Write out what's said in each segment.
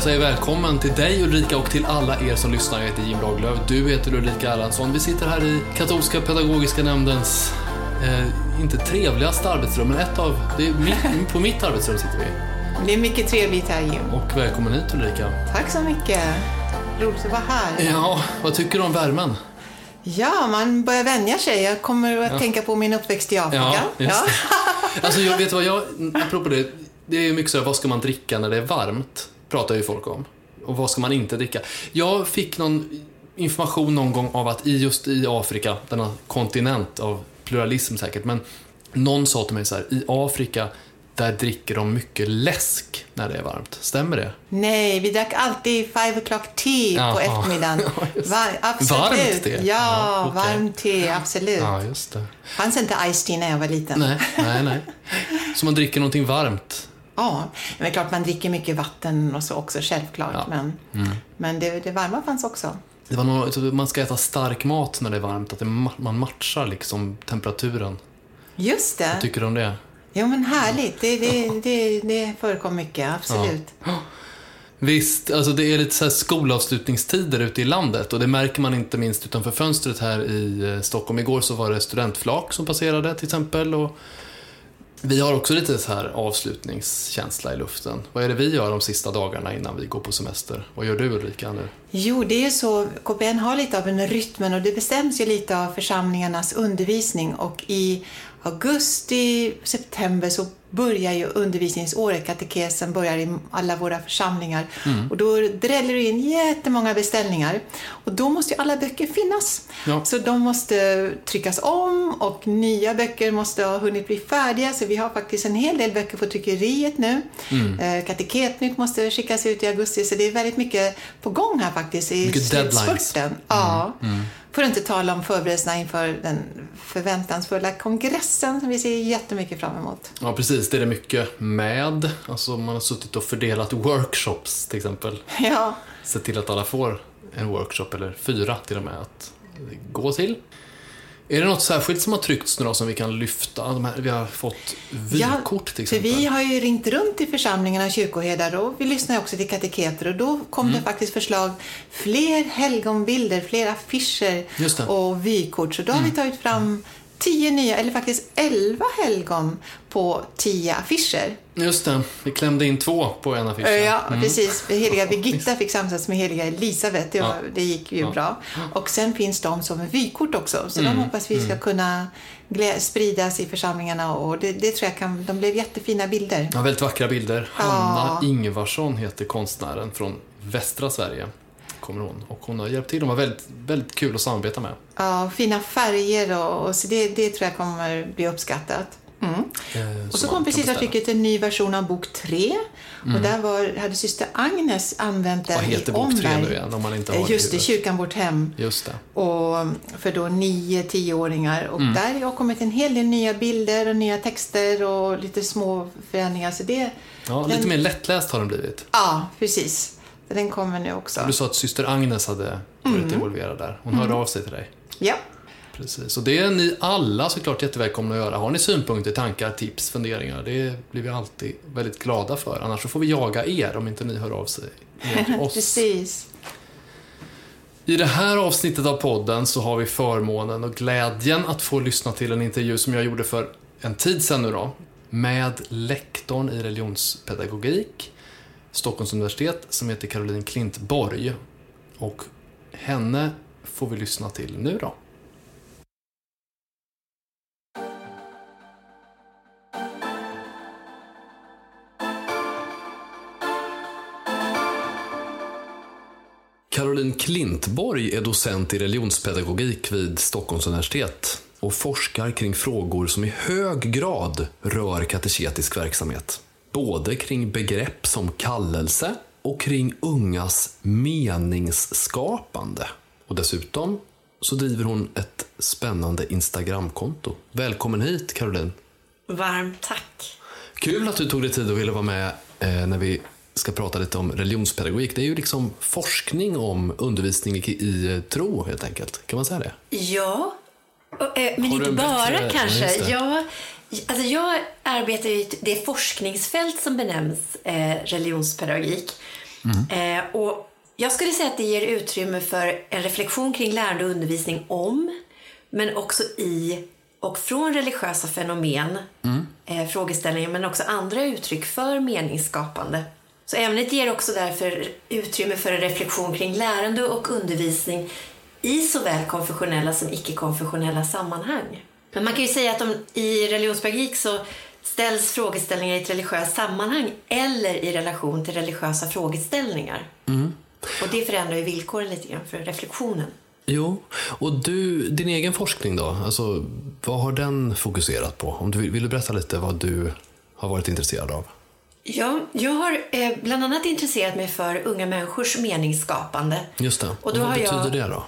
Jag säger välkommen till dig Ulrika och till alla er som lyssnar. Jag heter Jim Lagerlöf, du heter Ulrika Erlandsson. Vi sitter här i Katolska Pedagogiska Nämndens, eh, inte trevligaste arbetsrum, men ett av, det är mitt, på mitt arbetsrum sitter vi. Det är mycket trevligt här Jim. Och välkommen hit Ulrika. Tack så mycket. Roligt att vara här. Ja, vad tycker du om värmen? Ja, man börjar vänja sig. Jag kommer att tänka på min uppväxt i Afrika. Ja, det. Alltså jag vet vad jag, apropå det, det är mycket så här, vad ska man dricka när det är varmt? Pratar ju folk om. Och vad ska man inte dricka? Jag fick någon information någon gång av att i just i Afrika, denna kontinent av pluralism säkert, men någon sa till mig så här, i Afrika där dricker de mycket läsk när det är varmt. Stämmer det? Nej, vi drack alltid five o'clock tea på eftermiddagen. Ja, just det. Va- absolut. Varmt te? Ja, Ja, okej. varmt te, absolut. Ja, just det. fanns inte Ice tea när jag var liten. Nej, nej, nej. Så man dricker någonting varmt. Ja, men det är klart man dricker mycket vatten och så också, självklart. Ja. Mm. Men, men det, det varma fanns också. Det var något, man ska äta stark mat när det är varmt, att det, ma- man matchar liksom temperaturen. Just det. Vad tycker du om det? Jo, men härligt. Det, det, det, det förekom mycket, absolut. Visst, alltså det är lite så här skolavslutningstider ute i landet och det märker man inte minst utanför fönstret här i eh, Stockholm. Igår så var det studentflak som passerade till exempel och vi har också lite så här avslutningskänsla i luften. Vad är det vi gör de sista dagarna innan vi går på semester? Vad gör du Ulrika nu? Jo, det är ju så. KPN har lite av en rytmen och det bestäms ju lite av församlingarnas undervisning och i augusti, september så börjar ju undervisningsåret, katekesen börjar i alla våra församlingar och då dräller det in jättemånga beställningar och då måste ju alla böcker finnas. Ja. Så de måste tryckas om och nya böcker måste ha hunnit bli färdiga så vi har faktiskt en hel del böcker på tryckeriet nu. Mm. Kateketnytt måste skickas ut i augusti så det är väldigt mycket på gång här faktiskt i Mycket slutspurten. Ja. För att inte tala om förberedelserna inför den förväntansfulla kongressen som vi ser jättemycket fram emot. Ja, precis. Det är det mycket med. Alltså man har suttit och fördelat workshops till exempel. Ja, Se till att alla får en workshop, eller fyra till och med, att gå till. Är det något särskilt som har tryckts nu då som vi kan lyfta? Här, vi har fått vykort till för exempel. vi har ju ringt runt i församlingarna kyrkoherdar och vi lyssnar också till kateketer och då kom Mm. det faktiskt förslag fler helgonbilder, fler affischer. Mm. och vykort. Så då har vi tagit fram tio nya, eller faktiskt elva helgon på tio affischer. Just det, vi klämde in två på en affisch. Ja, precis. Heliga Birgitta fick samsas med heliga Elisabet. Det, var, det gick ju Ja. bra. Och sen finns de som vykort också. Så Mm. de hoppas vi ska kunna glä- spridas i församlingarna. Och det, det tror jag kan... De blev jättefina bilder. Ja, väldigt vackra bilder. Hanna Ingvarsson heter konstnären från västra Sverige. Kommer hon. Och hon har hjälpt till. De var väldigt, väldigt kul att samarbeta med. Ja, fina färger och, och så det, det tror jag kommer bli uppskattat. Mm. Eh, Och så kom precis artikeln en ny version av bok 3. Och där var, hade syster Agnes använt den Mm. Vad heter i bok Omberg. nu igen, om man inte har Eh, det i Just det? Kyrkan Vårt Hem. Just det. och för då 9-10-åringar. Och Mm. där har kommit en hel del nya bilder och nya texter och lite små förändringar. Så det, Ja, den, lite mer lättläst har den blivit. Ja, precis. Den kommer nu också. Du sa att syster Agnes hade varit Mm. involverad där. Hon hörde av sig till dig. Ja. Precis. Och det är ni alla såklart jättevälkomna att göra. Har ni synpunkter, tankar, tips, funderingar? Det blir vi alltid väldigt glada för. Annars så får vi jaga er om inte ni hör av sig till oss. precis. I det här avsnittet av podden så har vi förmånen och glädjen att få lyssna till en intervju som jag gjorde för en tid sedan nu då. Med lektorn i religionspedagogik, Stockholms universitet, som heter Caroline Klintborg. Och henne får vi lyssna till nu då. Caroline Klintborg är docent i religionspedagogik vid Stockholms universitet och forskar kring frågor som i hög grad rör kateketisk verksamhet både kring begrepp som kallelse och kring ungas meningsskapande. Och dessutom så driver hon ett spännande Instagramkonto. Välkommen hit Caroline! Varmt tack! Kul att du tog dig tid och ville vara med eh, när vi ska prata lite om religionspedagogik. Det är ju liksom forskning om undervisning i, i tro helt enkelt. Kan man säga det? Ja, eh, men Har inte bara bättre- kanske. Ja, alltså jag arbetar i det forskningsfält som benämns eh, religionspedagogik. Mm. Eh, och jag skulle säga att det ger utrymme för en reflektion kring lärande och undervisning om, men också i och från religiösa fenomen, Mm. eh, frågeställningar, men också andra uttryck för meningsskapande. Så ämnet ger också därför utrymme för en reflektion kring lärande och undervisning i såväl konfessionella som icke-konfessionella sammanhang. Men man kan ju säga att de, i religionspedagogik så ställs frågeställningar i ett religiöst sammanhang eller i relation till religiösa frågeställningar. Och det förändrar ju villkoren lite grann för reflektionen. Jo, och du, din egen forskning då? Alltså, vad har den fokuserat på? Om du vill, vill du berätta lite vad du har varit intresserad av? Ja, jag har eh, bland annat intresserat mig för unga människors meningsskapande. Just det. Och då vad betyder jag- det då?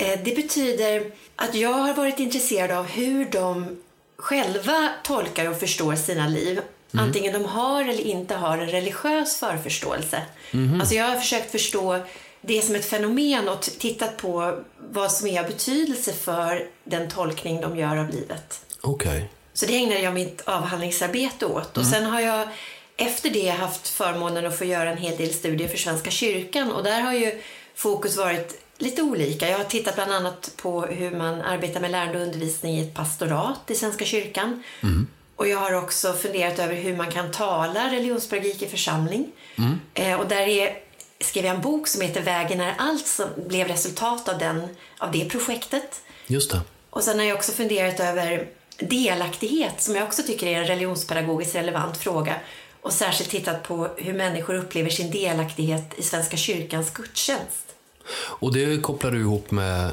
Eh, Det betyder att jag har varit intresserad av hur de själva tolkar och förstår sina liv. Antingen de har eller inte har en religiös förförståelse. Alltså jag har försökt förstå det som ett fenomen och tittat på vad som är av betydelse för den tolkning de gör av livet. Okej. Så det ägnade jag mitt avhandlingsarbete åt. Och sen har jag efter det haft förmånen att få göra en hel del studier för Svenska kyrkan. Och där har ju fokus varit lite olika. Jag har tittat bland annat på hur man arbetar med lärande och undervisning i ett pastorat i Svenska kyrkan. Och jag har också funderat över hur man kan tala religionspedagogik i församling. Eh, och där är, skrev jag en bok som heter Vägen är allt som blev resultat av, den, av det projektet. Just det. Och sen har jag också funderat över delaktighet som jag också tycker är en religionspedagogiskt relevant fråga. Och särskilt tittat på hur människor upplever sin delaktighet i Svenska kyrkans gudstjänst. Och det kopplar du ihop med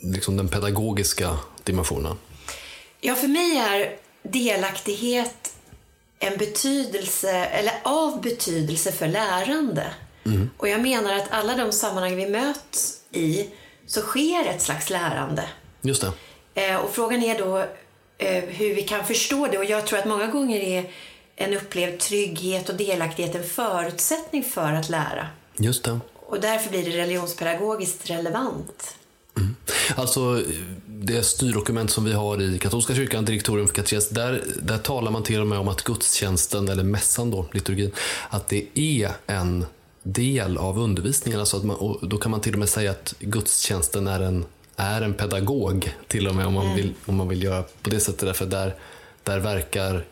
liksom den pedagogiska dimensionen? Ja, för mig är delaktighet en betydelse, eller av betydelse för lärande. Och jag menar att alla de sammanhang vi möts i så sker ett slags lärande. Just det. Eh, och frågan är då eh, hur vi kan förstå det. Och jag tror att många gånger är en upplevd trygghet och delaktighet en förutsättning för att lära. Just det. Och därför blir det religionspedagogiskt relevant. Alltså, det styrdokument som vi har i katolska kyrkan, direktorium för katekes, där, där talar man till och med om att gudstjänsten, eller mässan då, liturgin, att det är en del av undervisningen. Alltså att man, och då kan man till och med säga att gudstjänsten är en, är en pedagog, till och med om man, vill, om man vill göra på det sättet. Därför där, där verkar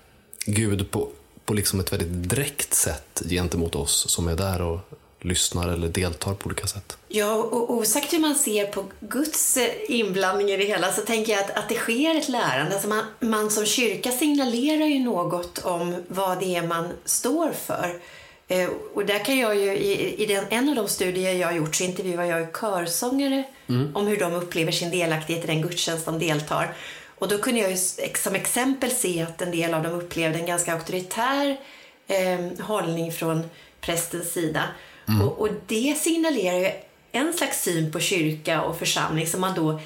Gud på, på liksom ett väldigt direkt sätt gentemot oss som är där och lyssnar eller deltar på olika sätt. Ja, och osagt hur man ser på Guds eh, inblandning i det hela så tänker jag att, att det sker ett lärande. Alltså man, man som kyrka signalerar ju något om vad det är man står för. Eh, och där kan jag ju, i, i den, en av de studier jag har gjort så intervjuar jag ju körsångare om hur de upplever sin delaktighet i den gudstjänst de deltar. Och då kunde jag ju som exempel se att en del av dem upplevde en ganska auktoritär eh, hållning från prästens sida. Och, och det signalerar ju en slags syn på kyrka och församling som man då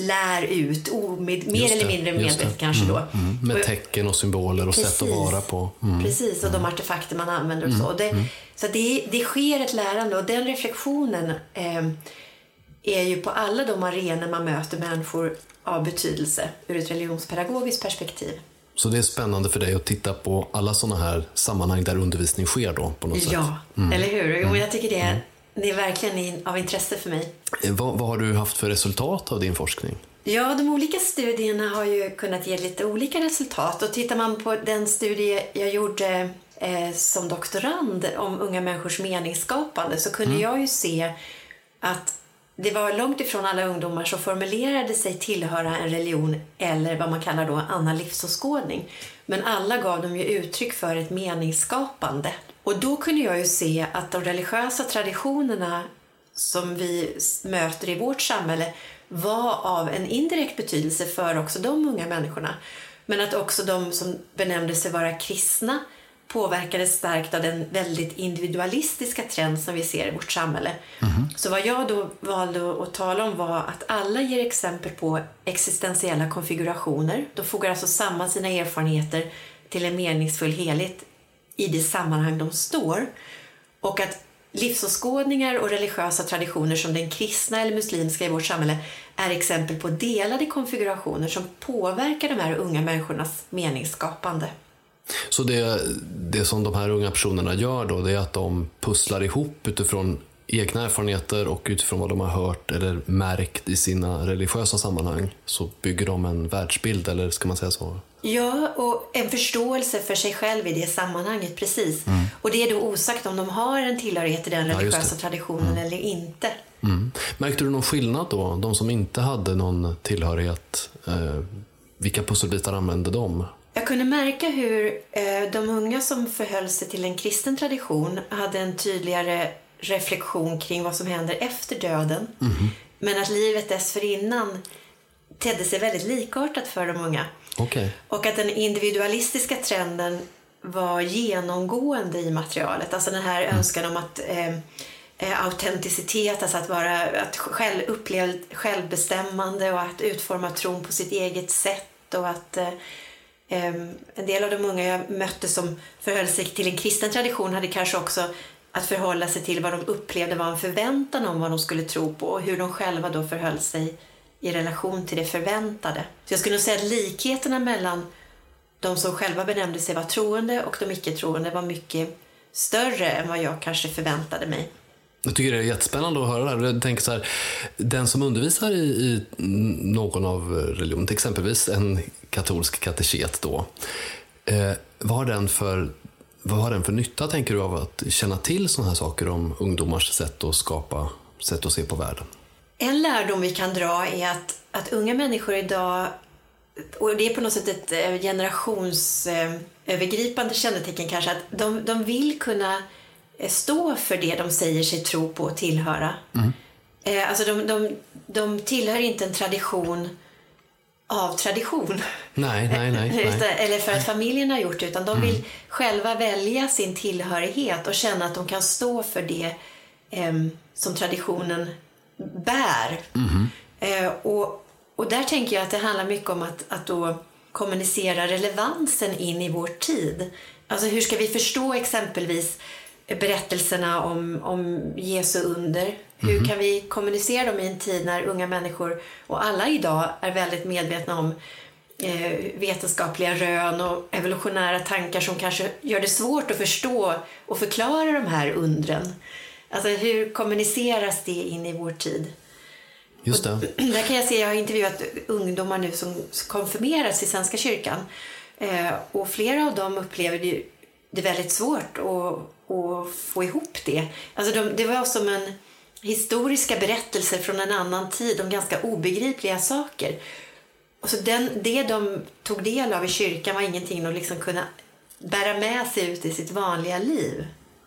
lär ut, omed, mer Just eller det, mindre medvetet det. kanske då. Mm, med Och- tecken och symboler och sätt att vara på. Mm. Precis, och de artefakter man använder och så. Och Det, Så det, det sker ett lärande och den reflektionen eh, är ju på alla de arenor man möter människor av betydelse ur ett religionspedagogiskt perspektiv. Så det är spännande för dig att titta på alla sådana här sammanhang där undervisning sker då på något sätt. Ja, eller hur? Jo, jag tycker det är, det är verkligen av intresse för mig. Eh, Vad, vad har du haft för resultat av din forskning? Ja, de olika studierna har ju kunnat ge lite olika resultat. Och tittar man på den studie jag gjorde eh, som doktorand om unga människors meningsskapande så kunde jag ju se att det var långt ifrån alla ungdomar som formulerade sig tillhöra en religion eller vad man kallar då annan livsåskådning. Men alla gav de ju uttryck för ett meningsskapande. Och då kunde jag ju se att de religiösa traditionerna som vi möter i vårt samhälle var av en indirekt betydelse för också de unga människorna. Men att också de som benämnde sig vara kristna påverkades starkt av den väldigt individualistiska trend som vi ser i vårt samhälle. Så vad jag då valde att tala om var att alla ger exempel på existentiella konfigurationer. De fogar alltså samman sina erfarenheter till en meningsfull helhet i det sammanhang de står. Och att livsåskådningar och religiösa traditioner som den kristna eller muslimska i vårt samhälle är exempel på delade konfigurationer som påverkar de här unga människornas meningsskapande. Så det, det som de här unga personerna gör då, det är att de pusslar ihop utifrån egna erfarenheter och utifrån vad de har hört eller märkt i sina religiösa sammanhang så bygger de en världsbild, eller ska man säga så? Ja, och en förståelse för sig själv i det sammanhanget, precis. Och det är då osagt om de har en tillhörighet till den Ja, religiösa det. traditionen eller inte. Mm. Märkte du någon skillnad då? De som inte hade någon tillhörighet, eh, vilka pusselbitar använde de? Jag kunde märka hur eh, de unga som förhöll sig till en kristen tradition hade en tydligare reflektion kring vad som händer efter döden. Men att livet dessförinnan tedde sig väldigt likartat för de unga. Okej. Och att den individualistiska trenden var genomgående i materialet. Alltså den här önskan om att eh, eh, autenticitet, alltså att vara att själv, upplevd självbestämmande och att utforma tron på sitt eget sätt och att eh, Ehm, en del av de unga jag mötte som förhöll sig till en kristen tradition hade kanske också att förhålla sig till vad de upplevde var en förväntan om vad de skulle tro på och hur de själva då förhöll sig i relation till det förväntade. Så jag skulle nog säga att likheterna mellan de som själva benämnde sig vara troende och de icke-troende var mycket större än vad jag kanske förväntade mig. Jag tycker det är jättespännande att höra det här. Jag tänker så här, den som undervisar i, i någon av religionerna, exempelvis en katolsk kateket då, eh, vad, har den för, vad har den för nytta, tänker du, av att känna till sådana här saker om ungdomars sätt att skapa, sätt att se på världen? En lärdom vi kan dra är att, att unga människor idag, och det är på något sätt ett eh, generationsövergripande kännetecken kanske, att de, de vill kunna eh, stå för det de säger sig tro på och tillhöra. Eh, Alltså de, de, de tillhör inte en tradition av tradition. Nej, nej, nej. Eller för att familjen har gjort det, utan de vill själva välja sin tillhörighet och känna att de kan stå för det em, som traditionen bär. Eh, och, och där tänker jag att det handlar mycket om att, att då kommunicera relevansen in i vår tid. Alltså hur ska vi förstå exempelvis berättelserna om, om Jesu under? Hur kan vi kommunicera dem i en tid när unga människor, och alla idag, är väldigt medvetna om eh, vetenskapliga rön och evolutionära tankar som kanske gör det svårt att förstå och förklara de här undren. Alltså hur kommuniceras det in i vår tid? Just det. Där kan jag se, jag har intervjuat ungdomar nu som konfirmeras i Svenska kyrkan. Eh, och flera av dem upplever det, väldigt svårt att, att få ihop det. Alltså de, det var som en historiska berättelser från en annan tid om ganska obegripliga saker. Och så den, det de tog del av i kyrkan var ingenting de liksom kunde bära med sig ut i sitt vanliga liv.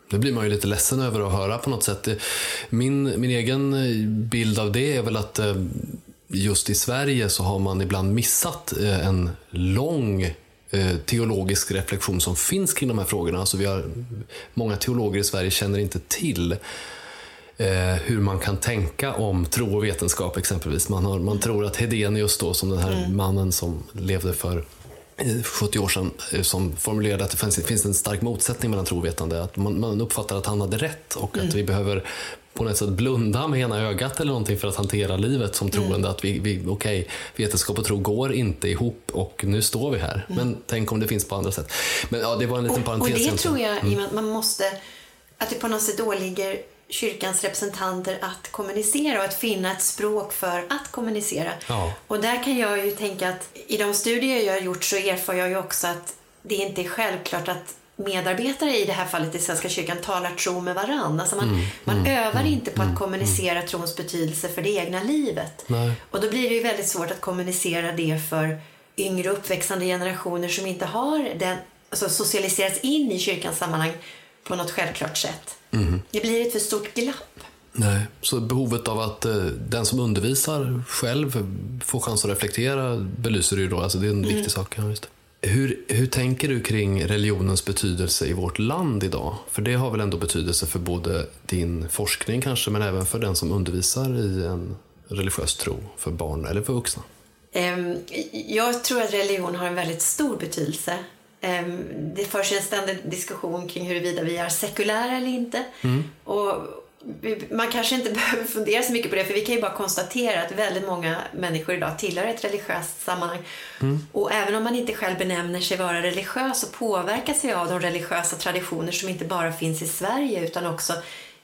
Det blir man ju lite ledsen över att höra på något sätt. Min, min egen bild av det är väl att eh, just i Sverige så har man ibland missat eh, en lång teologisk reflektion som finns kring de här frågorna. Alltså vi har, många teologer i Sverige känner inte till eh, hur man kan tänka om tro och vetenskap exempelvis. Man, har, man tror att Hedenius då, som den här mannen som levde för eh, 70 år sedan, eh, som formulerade att det finns, finns en stark motsättning mellan tro och vetande. Att man, man uppfattar att han hade rätt och att vi behöver på något sätt blunda med ena ögat eller någonting för att hantera livet som troende. Att vi, vi, okej, vetenskap och tro går inte ihop och nu står vi här. Men tänk om det finns på andra sätt. Men ja, det var en liten Och, och parentes. det egentligen. tror jag, i och med att man måste, att det på något sätt åligger kyrkans representanter att kommunicera och att finna ett språk för att kommunicera. Ja. Och där kan jag ju tänka att i de studier jag har gjort så erfar jag ju också att det inte är självklart att medarbetare i det här fallet i Svenska kyrkan talar tro med varandra. Alltså man, man övar inte på att kommunicera trons betydelse för det egna livet. Nej. Och då blir det ju väldigt svårt att kommunicera det för yngre uppväxande generationer som inte har den, alltså socialiserats in i kyrkans sammanhang på något självklart sätt. Det blir ett för stort glapp. Nej, så behovet av att eh, den som undervisar själv får chans att reflektera belyser du ju då. Alltså det är en viktig sak. Ja, just det. Hur, hur tänker du kring religionens betydelse i vårt land idag? För det har väl ändå betydelse för både din forskning kanske, men även för den som undervisar i en religiös tro för barn eller för vuxna? Ehm, jag tror att religion har en väldigt stor betydelse. Ehm, det förs en ständig diskussion kring huruvida vi är sekulära eller inte. Mm. Och man kanske inte behöver fundera så mycket på det för vi kan ju bara konstatera att väldigt många människor idag tillhör ett religiöst sammanhang. Mm. Och även om man inte själv benämner sig vara religiös så påverkas vi av de religiösa traditioner som inte bara finns i Sverige utan också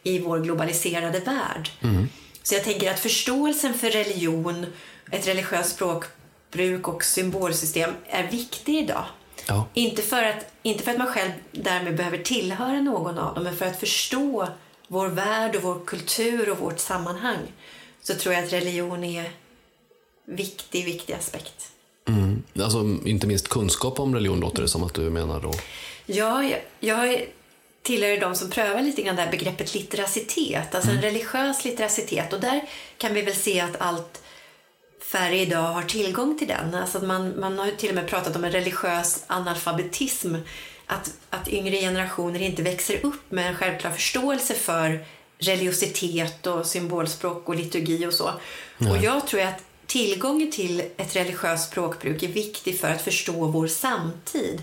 i vår globaliserade värld. Mm. Så jag tänker att förståelsen för religion, ett religiöst språkbruk och symbolsystem är viktig idag. Ja. Inte, för att, inte för att man själv därmed behöver tillhöra någon av dem, men för att förstå vår värld och vår kultur och vårt sammanhang så tror jag att religion är viktig, viktig aspekt. Mm. Alltså, inte minst kunskap om religion låter det som att du menar då. Ja, jag, jag tillhör de som prövar lite grann det här begreppet litteracitet, alltså en religiös litteracitet. Och där kan vi väl se att allt färre idag har tillgång till den. Alltså att man, man har till och med pratat om en religiös analfabetism. Att, att yngre generationer inte växer upp med en självklar förståelse för religiositet och symbolspråk och liturgi och så. Och jag tror att tillgången till ett religiöst språkbruk är viktig för att förstå vår samtid.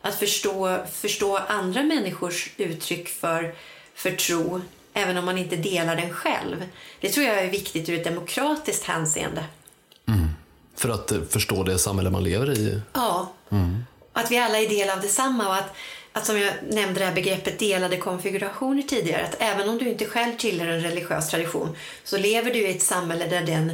Att förstå, förstå andra människors uttryck för, för tro, även om man inte delar den själv. Det tror jag är viktigt ur ett demokratiskt hänseende. För att eh, förstå det samhälle man lever i. Ja. Att vi alla är del av detsamma och att, att som jag nämnde det här begreppet delade konfigurationer tidigare, att även om du inte själv tillhör en religiös tradition så lever du i ett samhälle där den,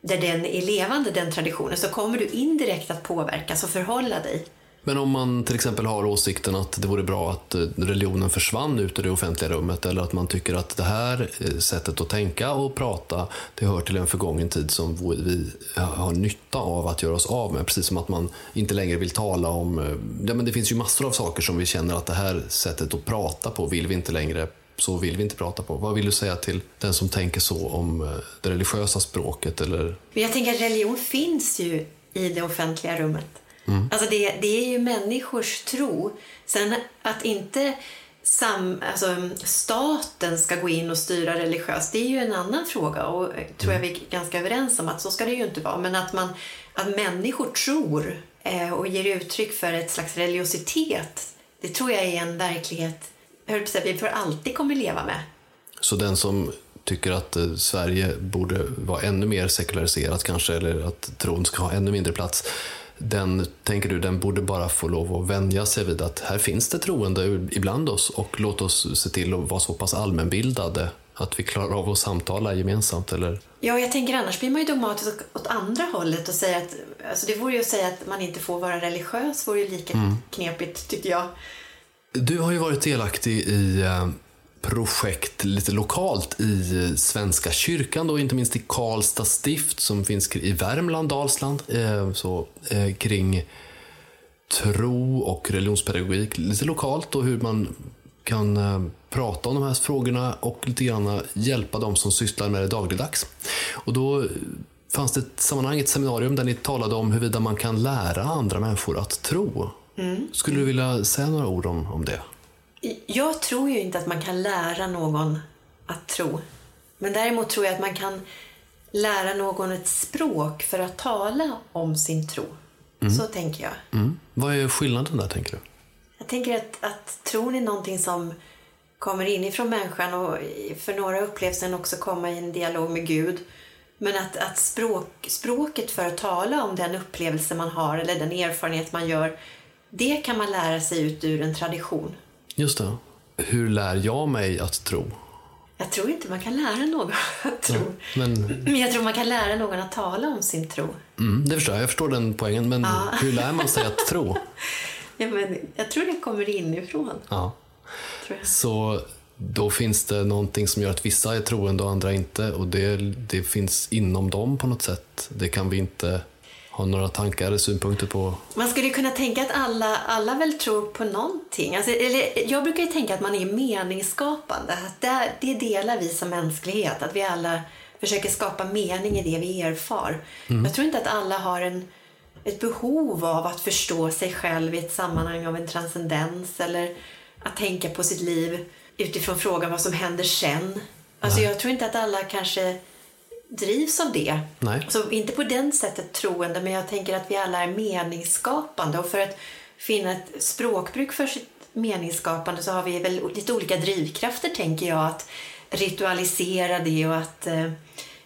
där den är levande, den traditionen, så kommer du indirekt att påverkas och förhålla dig. Men om man till exempel har åsikten att det vore bra att eh, religionen försvann ut ur det offentliga rummet eller att man tycker att det här eh, sättet att tänka och prata det hör till en förgången tid som vi har nytta av att göra oss av med. Precis som att man inte längre vill tala om... Eh, ja, men det finns ju massor av saker som vi känner att det här sättet att prata på vill vi inte längre så vill vi inte prata på. Vad vill du säga till den som tänker så om det religiösa språket? Eller... Jag tänker att religion finns ju i det offentliga rummet. Alltså det, det är ju människors tro. Sen att inte sam, alltså staten ska gå in och styra religiöst, det är ju en annan fråga och tror jag vi är ganska överens om att så ska det ju inte vara. Men att, man, att människor tror eh, och ger uttryck för ett slags religiositet, det tror jag är en verklighet vi för alltid kommer leva med. Så den som tycker att eh, Sverige borde vara ännu mer sekulariserat kanske, eller att tron ska ha ännu mindre plats, den, tänker du, den borde bara få lov att vänja sig vid att här finns det troende ibland oss och låt oss se till att vara så pass allmänbildade att vi klarar av att samtala gemensamt, eller? Ja, jag tänker annars blir man ju dogmatisk åt andra hållet och säger att, alltså det vore ju att säga att man inte får vara religiös, vore ju lika knepigt tycker jag. Du har ju varit delaktig i eh, projekt lite lokalt i Svenska kyrkan, då, inte minst i Karlstad stift som finns i Värmland, Dalsland, eh, så, eh, kring tro och religionspedagogik lite lokalt och hur man kan eh, prata om de här frågorna och lite grann hjälpa de som sysslar med det dagligdags. Och då fanns det ett sammanhang, ett seminarium där ni talade om huruvida man kan lära andra människor att tro. Skulle du vilja säga några ord om, om det? Jag tror ju inte att man kan lära någon att tro. Men däremot tror jag att man kan lära någon ett språk för att tala om sin tro. Så tänker jag. Mm. Vad är skillnaden där, tänker du? Jag tänker att, att tron är någonting som kommer inifrån människan och för några upplevs den också komma i en dialog med Gud. Men att, att språk, språket för att tala om den upplevelse man har eller den erfarenhet man gör, det kan man lära sig ut ur en tradition. Just det. Hur lär jag mig att tro? Jag tror inte man kan lära någon att tro. Men, Men jag tror man kan lära någon att tala om sin tro. mm, det förstår jag. Jag förstår den poängen. Men hur lär man sig att tro? Ja, men jag tror det kommer inifrån. Ja. Så då finns det någonting som gör att vissa är troende och andra inte. Och det, det finns inom dem på något sätt. Det kan vi inte ha några tankar eller synpunkter på. Man skulle kunna tänka att alla, alla väl tror på någonting. Alltså, eller, jag brukar ju tänka att man är meningsskapande. Att det, det delar vi som mänsklighet. Att vi alla försöker skapa mening i det vi erfar. Jag tror inte att alla har en ett behov av att förstå sig själv i ett sammanhang av en transcendens eller att tänka på sitt liv utifrån frågan vad som händer sen. Alltså jag tror inte att alla kanske drivs av det. Nej. Så inte på den sättet troende, men jag tänker att vi alla är meningsskapande och för att finna ett språkbruk för sitt meningsskapande så har vi väl lite olika drivkrafter, tänker jag, att ritualisera det och att, eh,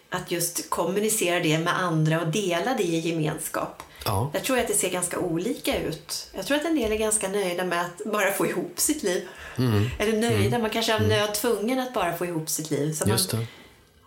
att just kommunicera det med andra och dela det i gemenskap. Ja. Jag tror att det ser ganska olika ut. Jag tror att en del är ganska nöjda med att bara få ihop sitt liv. Mm. Eller nöjda, man kanske är av nöd tvungen att bara få ihop sitt liv. Så man.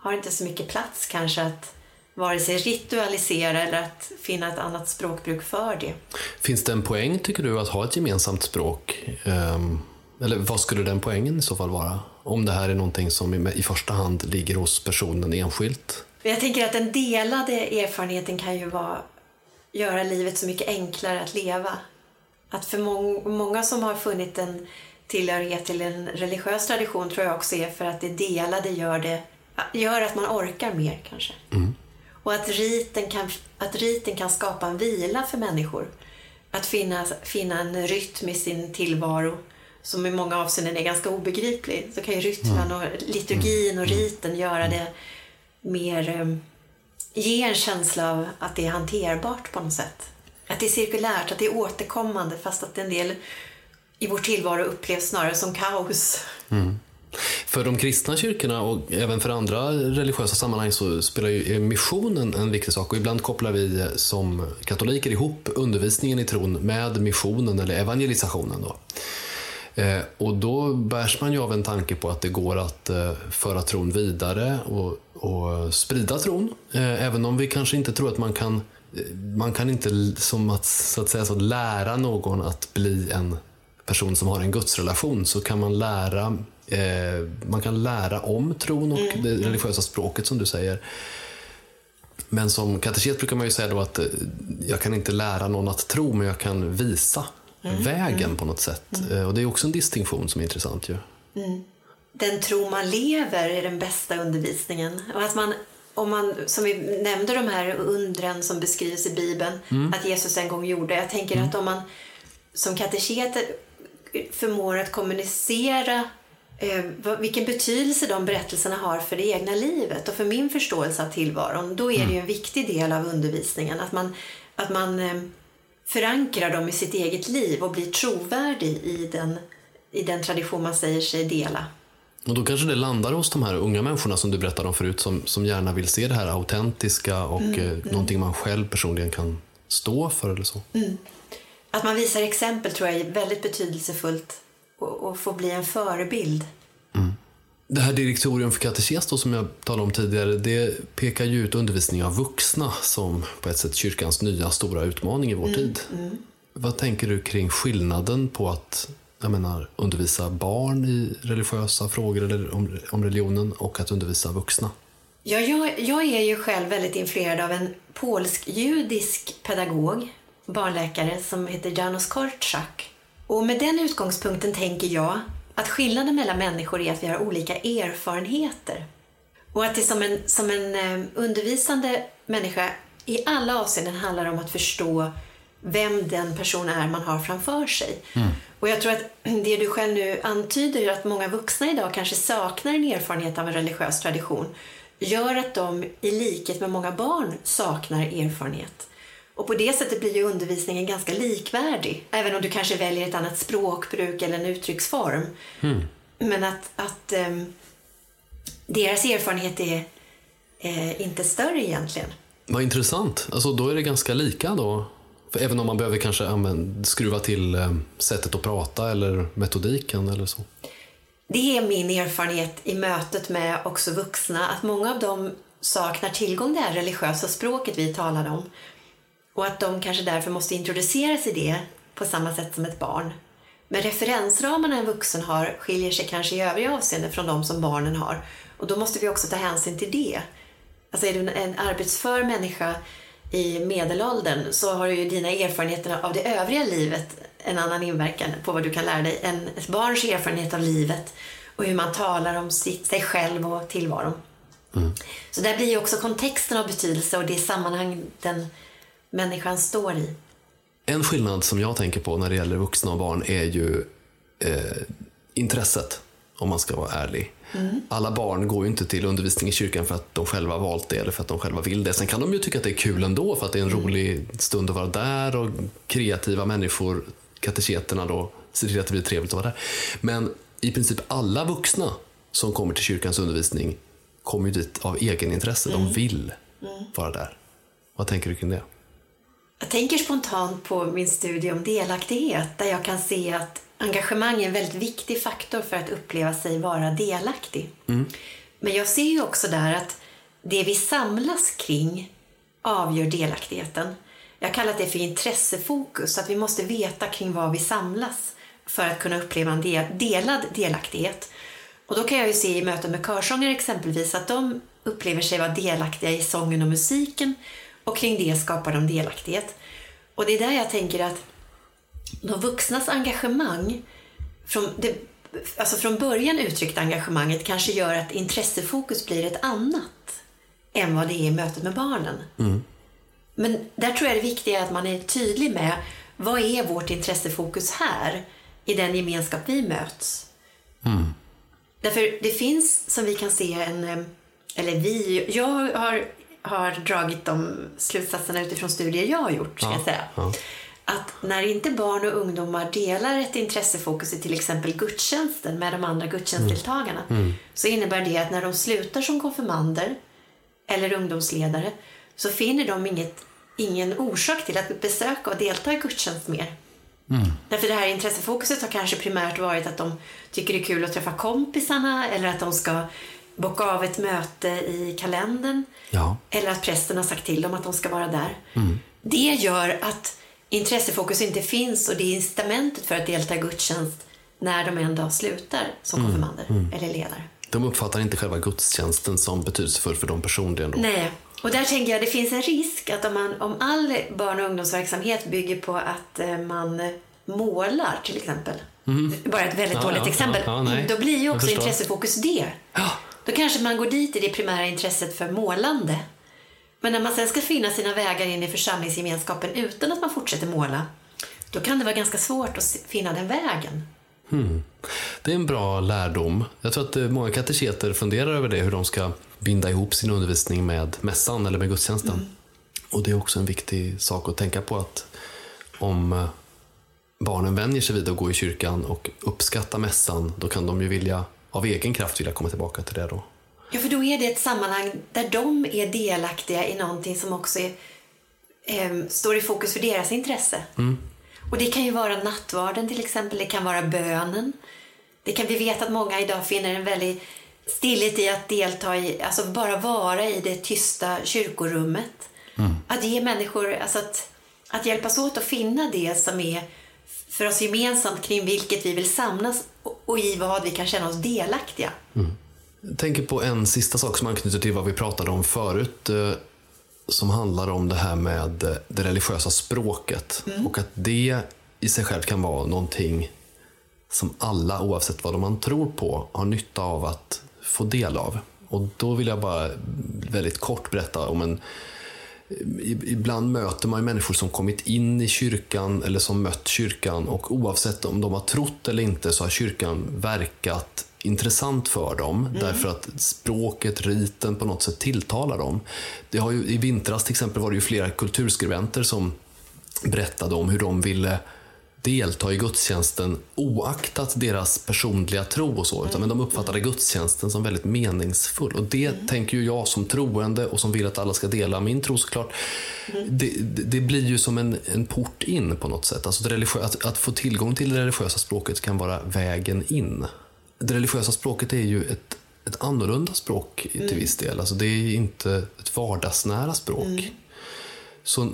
Har inte så mycket plats kanske att vare sig ritualisera eller att finna ett annat språkbruk för det. Finns det en poäng, tycker du, att ha ett gemensamt språk? Ehm, eller vad skulle den poängen i så fall vara? Om det här är någonting som i, första hand ligger hos personen enskilt? Jag tänker att den delade erfarenheten kan ju vara göra livet så mycket enklare att leva. Att för mång, många som har funnit en tillhörighet till en religiös tradition tror jag också är för att det delade gör, det, gör att man orkar mer kanske. Och att riten, kan, att riten kan skapa en vila för människor. Att finna, finna en rytm i sin tillvaro som i många avseenden är ganska obegriplig. Så kan ju rytmen och liturgin och riten göra det mer eh, ge en känsla av att det är hanterbart på något sätt. Att det är cirkulärt, att det är återkommande fast att en del i vår tillvaro upplevs snarare som kaos. För de kristna kyrkorna och även för andra religiösa sammanhang så spelar ju missionen en viktig sak och ibland kopplar vi som katoliker ihop undervisningen i tron med missionen eller evangelisationen. Då. Eh, och då bärs man ju av en tanke på att det går att eh, föra tron vidare och, och sprida tron. Eh, även om vi kanske inte tror att man kan man kan inte som att, så att säga, så att lära någon att bli en person som har en gudsrelation så kan man lära man kan lära om tron och det religiösa språket som du säger. Men som kateket brukar man ju säga då att eh, jag kan inte lära någon att tro men jag kan visa vägen på något sätt. Eh, Och det är också en distinktion som är intressant ju. Den tro man lever är den bästa undervisningen. Och att man, om man, som vi nämnde de här undren som beskrivs i Bibeln, att Jesus en gång gjorde. Jag tänker att om man som kateket förmår att kommunicera eh, vilken betydelse de berättelserna har för det egna livet och för min förståelse av tillvaron, då är det ju en viktig del av undervisningen. Att man, att man eh, förankrar dem i sitt eget liv och blir trovärdig i den, i den tradition man säger sig dela. Och då kanske det landar hos de här unga människorna som du berättade om förut som, som gärna vill se det här autentiska och eh, någonting man själv personligen kan stå för eller så. Att man visar exempel tror jag är väldigt betydelsefullt och, och får bli en förebild. Det här direktorium för katekes då, som jag talade om tidigare, det pekar ju ut undervisning av vuxna som på ett sätt kyrkans nya stora utmaning i vår tid. Vad tänker du kring skillnaden på att jag menar, undervisa barn i religiösa frågor eller om, om religionen och att undervisa vuxna? Ja, jag, jag är ju själv väldigt influerad av en polsk-judisk pedagog, barnläkare, som heter Janusz Korczak. Och med den utgångspunkten tänker jag att skillnaden mellan människor är att vi har olika erfarenheter. Och att det som en, som en eh, undervisande människa i alla avseenden handlar om att förstå vem den person är man har framför sig. Och jag tror att det du själv nu antyder, att många vuxna idag kanske saknar en erfarenhet av en religiös tradition, gör att de i likhet med många barn saknar erfarenhet. Och på det sättet blir ju undervisningen ganska likvärdig, även om du kanske väljer ett annat språkbruk eller en uttrycksform. Men att, att ehm, deras erfarenhet är eh, inte större egentligen. Vad intressant. Alltså, då är det ganska lika då? För även om man behöver kanske använd, skruva till eh, sättet att prata eller metodiken eller så. Det är min erfarenhet i mötet med också vuxna att många av dem saknar tillgång till det här religiösa språket vi talade om. Och att de kanske därför måste introduceras i det på samma sätt som ett barn. Men referensramarna en vuxen har skiljer sig kanske i övriga avseenden från de som barnen har. Och då måste vi också ta hänsyn till det. Alltså är du en arbetsför människa i medelåldern så har ju dina erfarenheter av det övriga livet en annan inverkan på vad du kan lära dig än ett barns erfarenhet av livet och hur man talar om sitt, sig själv och tillvaron. Så där blir ju också kontexten av betydelse och det sammanhang den människan står i. En skillnad som jag tänker på när det gäller vuxna och barn är ju eh, intresset, om man ska vara ärlig. Alla barn går ju inte till undervisning i kyrkan för att de själva valt det eller för att de själva vill det. Sen kan de ju tycka att det är kul ändå för att det är en rolig stund att vara där och kreativa människor, kateketerna då, ser till att det blir trevligt att vara där. Men i princip alla vuxna som kommer till kyrkans undervisning kommer ju dit av egenintresse. De vill vara där. Vad tänker du kring det? Jag tänker spontant på min studie om delaktighet där jag kan se att engagemang är en väldigt viktig faktor för att uppleva sig vara delaktig. Men jag ser ju också där att det vi samlas kring avgör delaktigheten. Jag kallar det för intressefokus, att vi måste veta kring vad vi samlas för att kunna uppleva en del, delad delaktighet. Och då kan jag ju se i möten med körsångare exempelvis att de upplever sig vara delaktiga i sången och musiken och kring det skapar de delaktighet. Och det är där jag tänker att de vuxnas engagemang, från, det, alltså från början uttryckta engagemanget kanske gör att intressefokus blir ett annat än vad det är i mötet med barnen. Men där tror jag det viktiga är att man är tydlig med vad är vårt intressefokus här i den gemenskap vi möts. Därför det finns, som vi kan se, en... eh, Eller vi, jag har, har dragit de slutsatserna utifrån studier jag har gjort, ska jag säga. Att när inte barn och ungdomar delar ett intressefokus i till exempel gudstjänsten med de andra gudstjänstdeltagarna så innebär det att när de slutar som konfirmander eller ungdomsledare så finner de inget, ingen orsak till att besöka och delta i gudstjänst mer. Därför det här intressefokuset har kanske primärt varit att de tycker det är kul att träffa kompisarna eller att de ska bocka av ett möte i kalendern. Ja. Eller att prästen har sagt till dem att de ska vara där. Det gör att intressefokus inte finns och det är incitamentet för att delta i gudstjänst när de en dag slutar som konfirmander eller ledare. De uppfattar inte själva gudstjänsten som betydelsefull för dem personligen. Då. Nej, och där tänker jag det finns en risk att om, man, om all barn och ungdomsverksamhet bygger på att eh, man målar till exempel. Bara ett väldigt. Ja, dåligt ja, exempel. ja. Då blir ju också intressefokus det. Då kanske man går dit i det primära intresset för målande. Men när man sen ska finna sina vägar in i församlingsgemenskapen utan att man fortsätter måla, då kan det vara ganska svårt att finna den vägen. Det är en bra lärdom. Jag tror att eh, många kateketer funderar över det, hur de ska binda ihop sin undervisning med mässan eller med gudstjänsten. Och det är också en viktig sak att tänka på att om eh, barnen vänjer sig vid att gå i kyrkan och uppskatta mässan, då kan de ju vilja, av egen kraft vilja komma tillbaka till det då. Ja, för då är det ett sammanhang där de är delaktiga i någonting som också är, ehm, står i fokus för deras intresse. Och det kan ju vara nattvarden till exempel, det kan vara bönen. Det kan, vi vet att många idag finner en väldig stillhet i att delta i, alltså bara vara i det tysta kyrkorummet. Att ge människor, alltså att, att hjälpas åt att finna det som är för oss gemensamt kring vilket vi vill samlas och, i vad vi kan känna oss delaktiga. Jag tänker på en sista sak som anknyter till vad vi pratade om förut. eh, Som handlar om det här med eh, det religiösa språket. Och att det i sig själv kan vara någonting som alla, oavsett vad man tror på, har nytta av att få del av. Och då vill jag bara väldigt kort berätta om en Ibland möter man människor som kommit in i kyrkan eller som mött kyrkan och oavsett om de har trott eller inte så har kyrkan verkat intressant för dem därför att språket, riten på något sätt tilltalar dem. Det har ju, I vintras till exempel var det ju flera kulturskribenter som berättade om hur de ville delta i gudstjänsten oaktat deras personliga tro och så. Utan, men de uppfattade gudstjänsten som väldigt meningsfull. Och det tänker ju jag som troende och som vill att alla ska dela min tro såklart. Det, det, det blir ju som en, en port in på något sätt. Alltså religiö- att, att få tillgång till det religiösa språket kan vara vägen in. Det religiösa språket är ju ett, ett annorlunda språk till viss del. Alltså det är inte ett vardagsnära språk. Så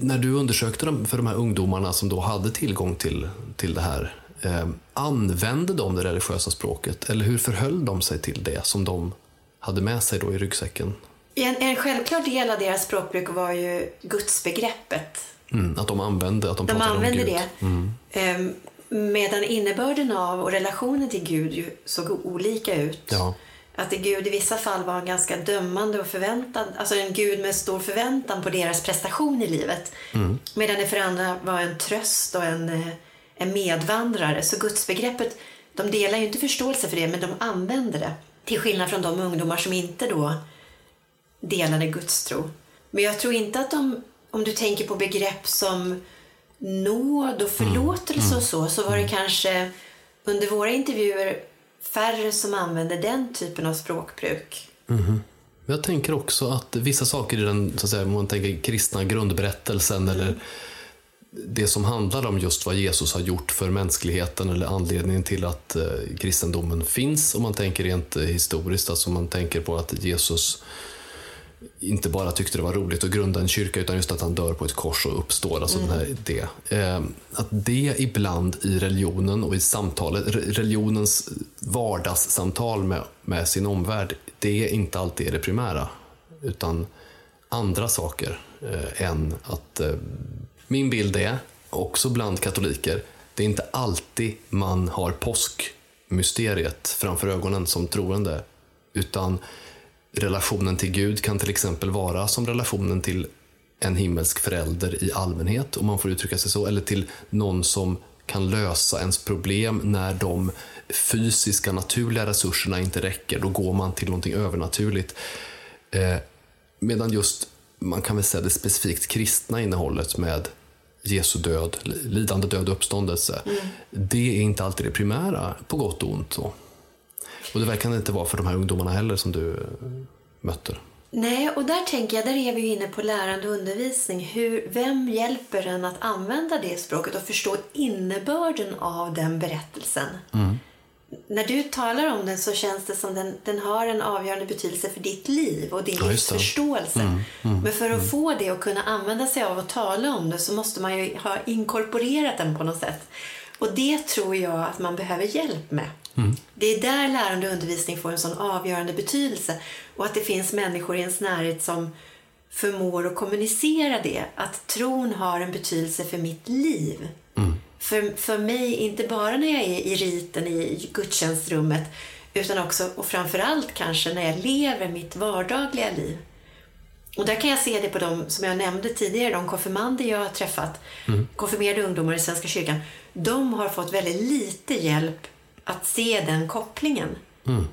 när du undersökte dem för de här ungdomarna som då hade tillgång till, till det här, eh, använde de det religiösa språket? Eller hur förhöll de sig till det som de hade med sig då i ryggsäcken? En, en självklar del av deras språkbruk var ju gudsbegreppet. Mm, att de använde, att de, De använde om Gud. Mm. det. Ehm, medan innebörden av och relationen till Gud ju såg olika ut. Ja. Att Gud i vissa fall var ganska dömande och förväntad, alltså en Gud med stor förväntan på deras prestation i livet. Mm. Medan det för andra var en tröst och en, eh, en medvandrare. Så gudsbegreppet, de delar ju inte förståelse för det, men de använder det. Till skillnad från de ungdomar som inte då delade gudstro. Men jag tror inte att de, om du tänker på begrepp som nåd och förlåtelse mm. och så, så var det mm. kanske under våra intervjuer färre som använde den typen av språkbruk. Mm. Jag tänker också att vissa saker i den, så att säga, om man tänker kristna grundberättelsen eller det som handlar om just vad Jesus har gjort för mänskligheten eller anledningen till att eh, kristendomen finns om man tänker rent historiskt, alltså man tänker på att Jesus inte bara tyckte det var roligt att grunda en kyrka utan just att han dör på ett kors och uppstår. Alltså mm. den här, det. Eh, att det ibland i religionen och i samtalet, religionens vardagssamtal med, med sin omvärld, det är inte alltid det primära. Utan andra saker eh, än att eh, min bild är, också bland katoliker, det är inte alltid man har påskmysteriet framför ögonen som troende. Utan relationen till Gud kan till exempel vara som relationen till en himmelsk förälder i allmänhet, om man får uttrycka sig så, eller till någon som kan lösa ens problem när de fysiska, naturliga resurserna inte räcker. Då går man till någonting övernaturligt. Eh, medan just, man kan väl säga det specifikt kristna innehållet med Jesu död, lidande, död och uppståndelse. Mm. Det är inte alltid det primära, på gott och ont. Så. Och det verkar inte vara för de här ungdomarna heller som du eh, mötte. Nej, och där tänker jag, där är vi inne på lärande och undervisning. Hur, vem hjälper en att använda det språket och förstå innebörden av den berättelsen? Mm. När du talar om den så känns det som den, den har en avgörande betydelse för ditt liv och din ja, livsförståelse. Mm, mm, Men för att mm. få det och kunna använda sig av att tala om det så måste man ju ha inkorporerat den på något sätt. Och det tror jag att man behöver hjälp med. Mm. Det är där lärande och undervisning får en sån avgörande betydelse. Och att det finns människor i ens närhet som förmår att kommunicera det. Att tron har en betydelse för mitt liv. Mm. För, för mig, inte bara när jag är i riten i gudstjänstrummet utan också och framförallt kanske när jag lever mitt vardagliga liv. Och där kan jag se det på de, som jag nämnde tidigare, de konfirmander jag har träffat, mm. konfirmerade ungdomar i Svenska kyrkan. De har fått väldigt lite hjälp att se den kopplingen mm.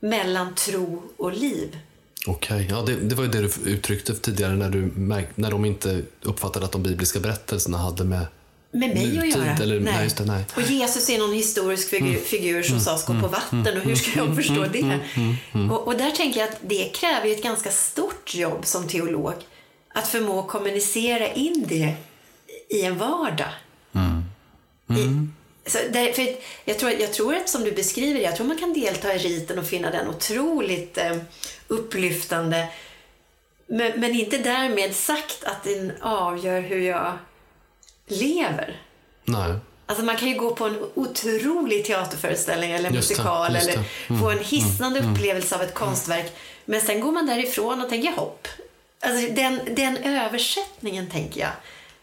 mellan tro och liv. Okej, okay. ja, det, det, var ju det du uttryckte tidigare när, du när de inte uppfattade att de bibliska berättelserna hade med med mig nutid, att göra. Eller, nej. Nej, det, nej. Och Jesus är någon historisk figur, mm. figur som mm. sades gå på mm. vatten och hur ska jag mm. förstå mm. det? Mm. Och, och, där tänker jag att det kräver ett ganska stort jobb som teolog. Att förmå kommunicera in det i en vardag. I, så där, för jag, tror, jag tror att som du beskriver jag tror man kan delta i riten och finna den otroligt eh, upplyftande. Men, men, inte därmed sagt att den avgör hur jag lever. Nej. Alltså man kan ju gå på en otrolig teaterföreställning eller musikal det, eller mm, få en hisnande mm, mm, upplevelse av ett konstverk. Men sen går man därifrån och tänker hopp. Alltså den, den översättningen tänker jag.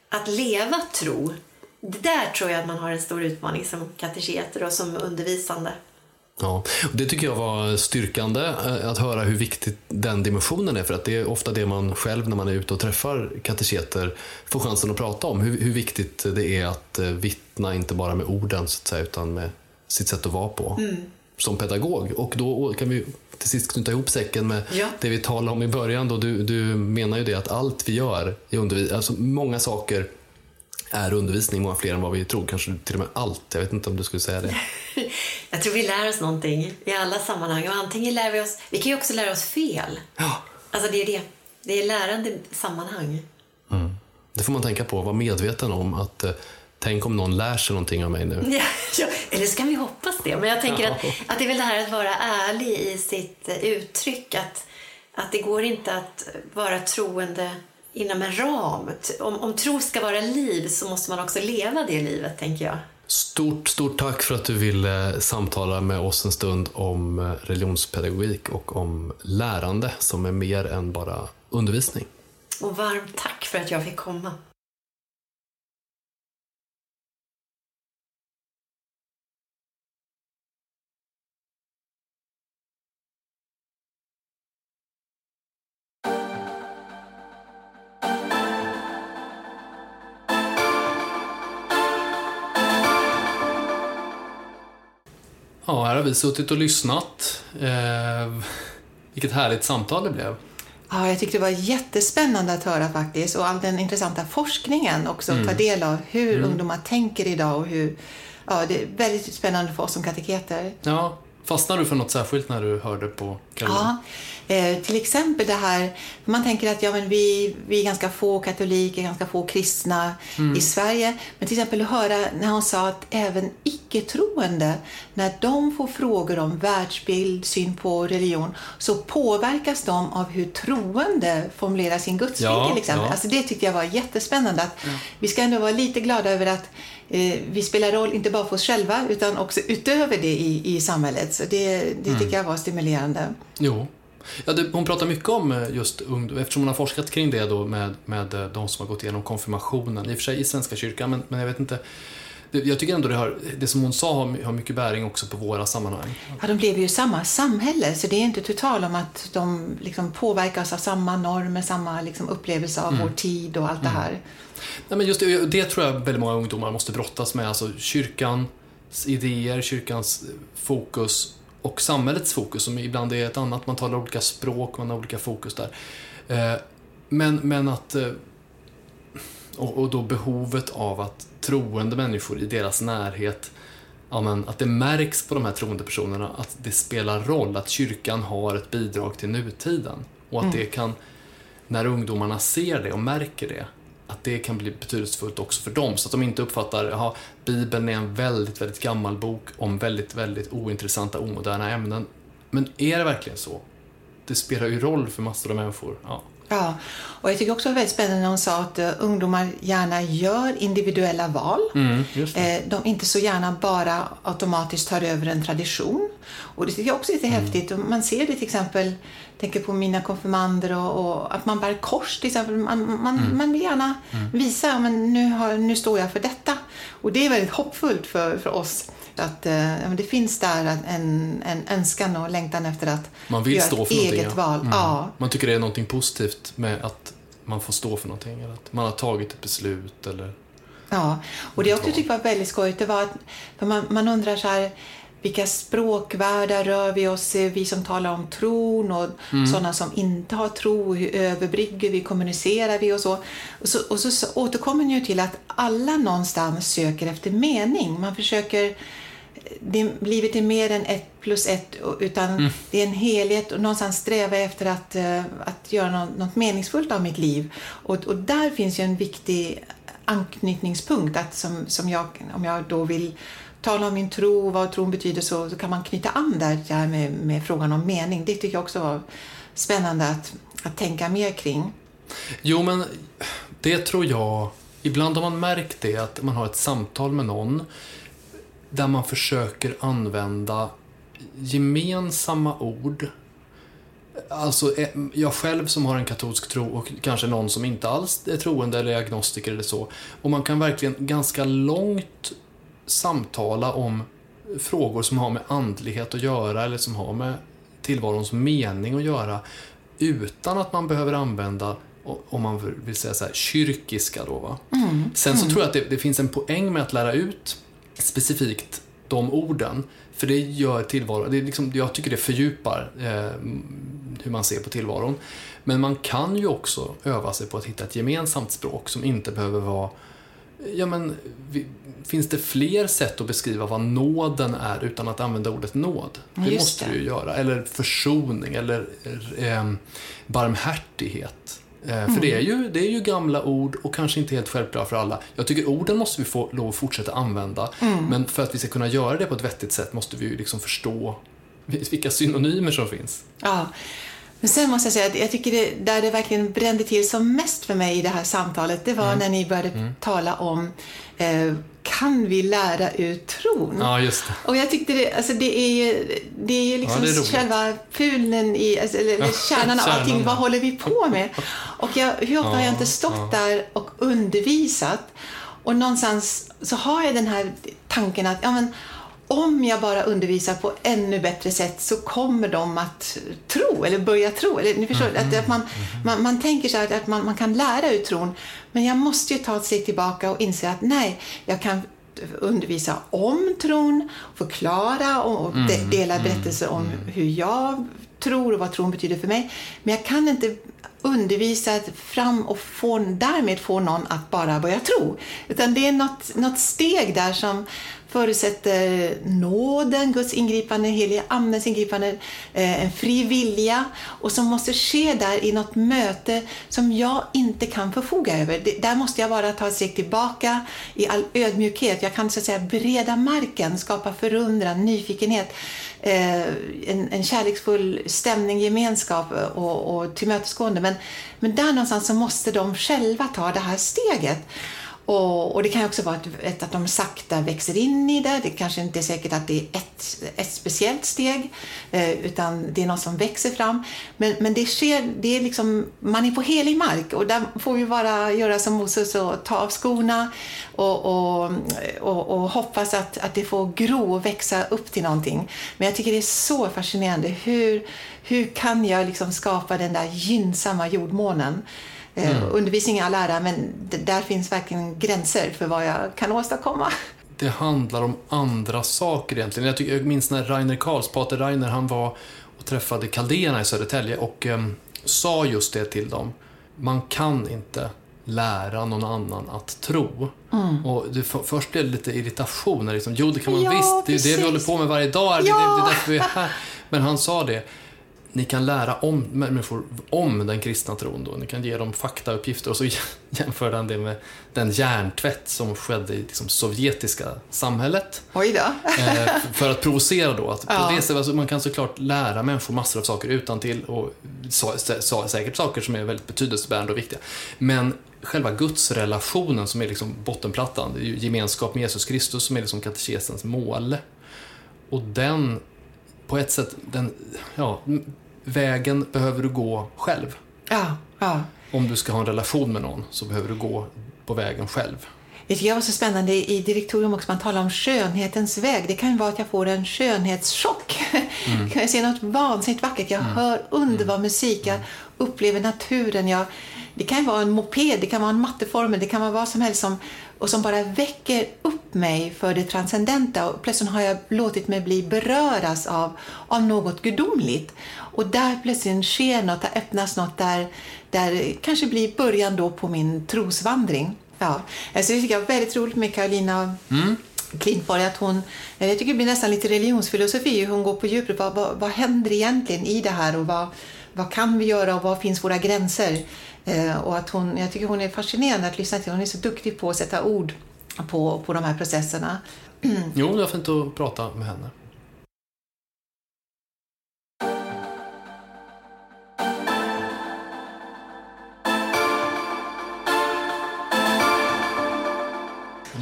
Att leva tro där tror jag att man har en stor utmaning som kateketer och som undervisande. Ja, och det tycker jag var styrkande eh, att höra hur viktig den dimensionen är för att det är ofta det man själv när man är ute och träffar kateketer får chansen att prata om. Hur, hur viktigt det är att eh, vittna inte bara med orden så att säga, utan med sitt sätt att vara på mm. som pedagog. Och då kan vi till sist knyta ihop säcken med ja. det vi talade om i början. Då. Du, du menar ju det att allt vi gör i undervisning, alltså många saker är undervisning många fler än vad vi tror. Kanske till och med allt. Jag vet inte om du skulle säga det. jag tror vi lär oss någonting i alla sammanhang. Och antingen lär vi oss... Vi kan ju också lära oss fel. Ja. Alltså det är det. Det är lärande sammanhang. Mm. Det får man tänka på. Vara medveten om att eh, Tänk om någon lär sig någonting av mig nu. Ja, ja, eller så kan vi hoppas det. Men jag tänker ja. att, att det är väl det här att vara ärlig i sitt eh, uttryck. Att, att det går inte att vara troende inom en ram. Om, om tro ska vara liv så måste man också leva det livet, tänker jag. Stort, stort tack för att du ville samtala med oss en stund om eh, religionspedagogik och om lärande som är mer än bara undervisning. Och varmt tack för att jag fick komma. Ja, här har vi suttit och lyssnat. Eh, vilket härligt samtal det blev. Ja, jag tyckte det var jättespännande att höra faktiskt och all den intressanta forskningen också mm. ta del av hur mm. ungdomar tänker idag och hur, ja, det är väldigt spännande för oss som kateketer. Ja, Fastnade du för något särskilt när du hörde på Caroline? Ja, eh, till exempel det här, man tänker att ja, men vi, vi är ganska få katoliker, ganska få kristna mm. i Sverige. Men till exempel att höra när hon sa att även icke-troende, när de får frågor om världsbild, syn på religion, så påverkas de av hur troende formulerar sin gudsbild ja, till exempel. Ja. Alltså det tyckte jag var jättespännande. Att ja. Vi ska ändå vara lite glada över att eh, vi spelar roll inte bara för oss själva utan också utöver det i, i samhället. Så det, det mm. tycker jag var stimulerande. Jo. Ja, det, hon pratar mycket om eh, just ungdom, eftersom hon har forskat kring det då med, med eh, de som har gått igenom konfirmationen, i och för sig i Svenska kyrkan, men, men jag vet inte jag tycker ändå det, har, det som hon sa har, har mycket bäring också på våra sammanhang. Ja, de lever ju i samma samhälle, så det är inte total om att de liksom påverkas av samma normer, samma liksom upplevelse av mm. vår tid och allt mm. det här. Nej, men just det, det tror jag väldigt många ungdomar måste brottas med. Alltså kyrkans idéer, kyrkans fokus och samhällets fokus som ibland är ett annat. Man talar olika språk, man har olika fokus där. Eh, men, men att... Eh, och, då behovet av att troende människor i deras närhet ja, men, att det märks på de här troende personerna att det spelar roll, att kyrkan har ett bidrag till nutiden. Och att mm. det kan, när ungdomarna ser det och märker det, att det kan bli betydelsefullt också för dem. Så att de inte uppfattar att Bibeln är en väldigt, väldigt gammal bok om väldigt, väldigt ointressanta, omoderna ämnen. Men är det verkligen så? Det spelar ju roll för massor av människor. Ja. Ja, och jag tycker också det var väldigt spännande när hon sa att uh, ungdomar gärna gör individuella val. Mm, eh, de inte så gärna bara automatiskt tar över en tradition. Och det tycker jag också är lite mm. häftigt. Man ser det till exempel tänker på mina konfirmander och, och, att man bär kors till exempel. Man, man, mm. man vill gärna mm. visa men nu, har, nu står jag för detta. Och det är väldigt hoppfullt för, för oss. Att eh, det finns där en, en önskan och längtan efter att man vill göra stå ett för eget val. Mm. Ja. Man tycker det är någonting positivt med att man får stå för någonting. Eller att man har tagit ett beslut. Eller ja, och det jag också tyckte var väldigt skojigt det var att man, man undrar så här vilka språkvärldar rör vi oss i, vi som talar om tron och mm. sådana som inte har tro, hur överbrygger vi, kommunicerar vi och så. Och så, och så återkommer ni ju till att alla någonstans söker efter mening. Man försöker det, livet är mer än ett plus ett, utan mm. det är en helhet och någonstans sträva efter att, eh, att göra något, något meningsfullt av mitt liv. Och, och där finns ju en viktig anknytningspunkt, att som, som jag, om jag då vill tala om min tro och vad tron betyder så, så kan man knyta an där, där med, med frågan om mening. Det tycker jag också var spännande att, att tänka mer kring. Jo, men det tror jag... Ibland har man märkt det, att man har ett samtal med någon där man försöker använda gemensamma ord. Alltså, eh, jag själv som har en katolsk tro och kanske någon som inte alls är troende eller agnostiker eller så. Och man kan verkligen ganska långt samtala om frågor som har med andlighet att göra eller som har med tillvarons mening att göra utan att man behöver använda, om man vill säga så här, kyrkiska då. Va? Mm. Sen så mm. tror jag att det, det, finns en poäng med att lära ut specifikt de orden. För det gör tillvaron, det är liksom, jag tycker det fördjupar eh, hur man ser på tillvaron. Men man kan ju också öva sig på att hitta ett gemensamt språk som inte behöver vara Ja, men, finns det fler sätt att beskriva vad nåden är utan att använda ordet nåd? Det Just måste det. du ju göra. Eller försoning eller eh, barmhärtighet. Mm. För det är, ju, det är ju gamla ord och kanske inte helt självklara för alla. Jag tycker orden måste vi få lov att fortsätta använda. Mm. Men för att vi ska kunna göra det på ett vettigt sätt måste vi ju liksom förstå vilka synonymer som finns. Ja. Men sen måste jag säga att jag tycker det, där det verkligen brände till som mest för mig i det här samtalet, det var mm. när ni började mm. tala om eh, kan vi lära ut tron? Ja, just det. Och jag tyckte det, alltså det är ju, det är ju liksom ja, är själva pulen i, alltså, eller ja, kärnan av allting. Vad håller vi på med? Och jag, hur ofta ja, har jag inte stått där och undervisat och någonstans så har jag den här tanken att ja, men, om jag bara undervisar på ännu bättre sätt så kommer de att tro, eller börja tro. Eller, ni förstår, mm. att, att man, man, man, tänker så att man, man kan lära ut tron, men jag måste ju ta ett steg tillbaka och inse att nej, jag kan undervisa om tron, förklara och de, dela berättelser om hur jag tror och vad tron betyder för mig. Men jag kan inte undervisa fram och få, därmed få någon att bara börja tro. Utan det är något, något steg där som förutsätter nåden, Guds ingripande, heliga Andens ingripande, eh, en fri vilja och som måste ske där i något möte som jag inte kan förfoga över. Det, där måste jag bara ta ett steg tillbaka i all ödmjukhet. Jag kan så att säga bereda marken, skapa förundran, nyfikenhet, eh, en, en kärleksfull stämning, gemenskap eh, och, och tillmötesgående. Men, men där någonstans så måste de själva ta det här steget. Och, och, det kan också vara att, att de sakta växer in i det. Det kanske inte är säkert att det är ett, ett speciellt steg, eh, utan det är något som växer fram. Men, men det sker, det är liksom, man är på helig mark och där får vi bara göra som Moses och ta av skorna och, och, och, och hoppas att, att det får gro och växa upp till någonting. Men jag tycker det är så fascinerande. Hur, hur kan jag liksom skapa den där gynnsamma jordmånen? Mm. Undervisning i all ära, men där finns verkligen gränser för vad jag kan åstadkomma. Det handlar om andra saker egentligen. Jag, tycker, jag minns när Rainer Karls, Pater Rainer, han var och träffade kaldéerna i Södertälje och eh, sa just det till dem. Man kan inte lära någon annan att tro. Mm. Och det, först blev det lite irritation. Liksom, jo, det kan man ja, visst. Det är precis. det vi håller på med varje dag. Ja. Det, det, det är därför vi är här. Men han sa det ni kan lära om människor om den kristna tron då. Ni kan ge dem faktauppgifter och så jämför han det med den hjärntvätt som skedde i liksom, sovjetiska samhället. Oj då. Eh, för att provocera då. Att ja. det, alltså, man kan såklart lära människor massor av saker utan till och säkert saker som är väldigt betydelsebärande och viktiga. Men själva gudsrelationen som är liksom bottenplattan, det är gemenskap med Jesus Kristus som är liksom katekesens mål. Och den, på ett sätt, den, ja, vägen behöver du gå själv. Ja, ja. Om du ska ha en relation med någon så behöver du gå på vägen själv. Det tycker jag var så spännande i direktorium också, man talar om skönhetens väg. Det kan ju vara att jag får en skönhetschock. Mm. jag ser något vansinnigt vackert, jag mm. hör underbar mm. musik, jag upplever naturen. Jag, det kan ju vara en moped, det kan vara en matteformel, det kan vara vad som helst som, och som bara väcker upp mig för det transcendenta. Och plötsligt har jag låtit mig bli beröras av, av något gudomligt. Och där plötsligt sker något, där öppnas något där, där kanske blir början då på min trosvandring. Ja, alltså det tycker jag är väldigt roligt med Karolina mm. Klintborg, att hon, jag tycker det blir nästan lite religionsfilosofi, hon går på djupet. Vad, vad, vad händer egentligen i det här och vad, vad kan vi göra och var finns våra gränser? Eh, och att hon, jag tycker hon är fascinerande att lyssna till. Hon är så duktig på att sätta ord på, på de här processerna. Jo, det var fint att prata med henne.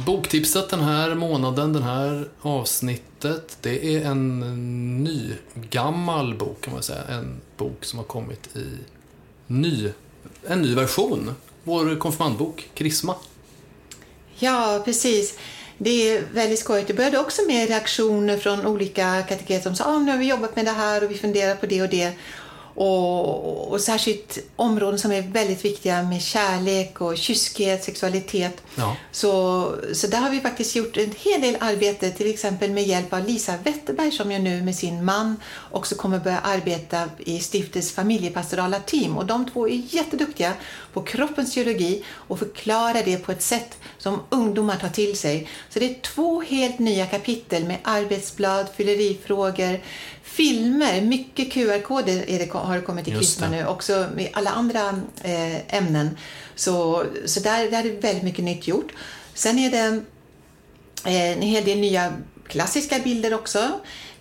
Boktipset den här månaden, den här avsnittet, det är en ny, gammal bok kan man säga. En bok som har kommit i ny, en ny version. Vår konfirmandbok, Krisma. Ja, precis. Det är väldigt skojigt. Det började också med reaktioner från olika kateketer som sa ah, nu har vi jobbat med det här och vi funderar på det och det. Och, och särskilt områden som är väldigt viktiga med kärlek och kyskhet, sexualitet. Ja. Så, så där har vi faktiskt gjort en hel del arbete, till exempel med hjälp av Lisa Wetterberg som ju nu med sin man också kommer börja arbeta i stiftets familjepastorala team. Och de två är jätteduktiga på kroppens teologi och förklarar det på ett sätt som ungdomar tar till sig. Så det är två helt nya kapitel med arbetsblad, fyllerifrågor, filmer, mycket QR-koder har det kommit i Krisma nu, också med alla andra eh, ämnen. Så, så där, där är det väldigt mycket nytt gjort. Sen är det eh, en hel del nya klassiska bilder också.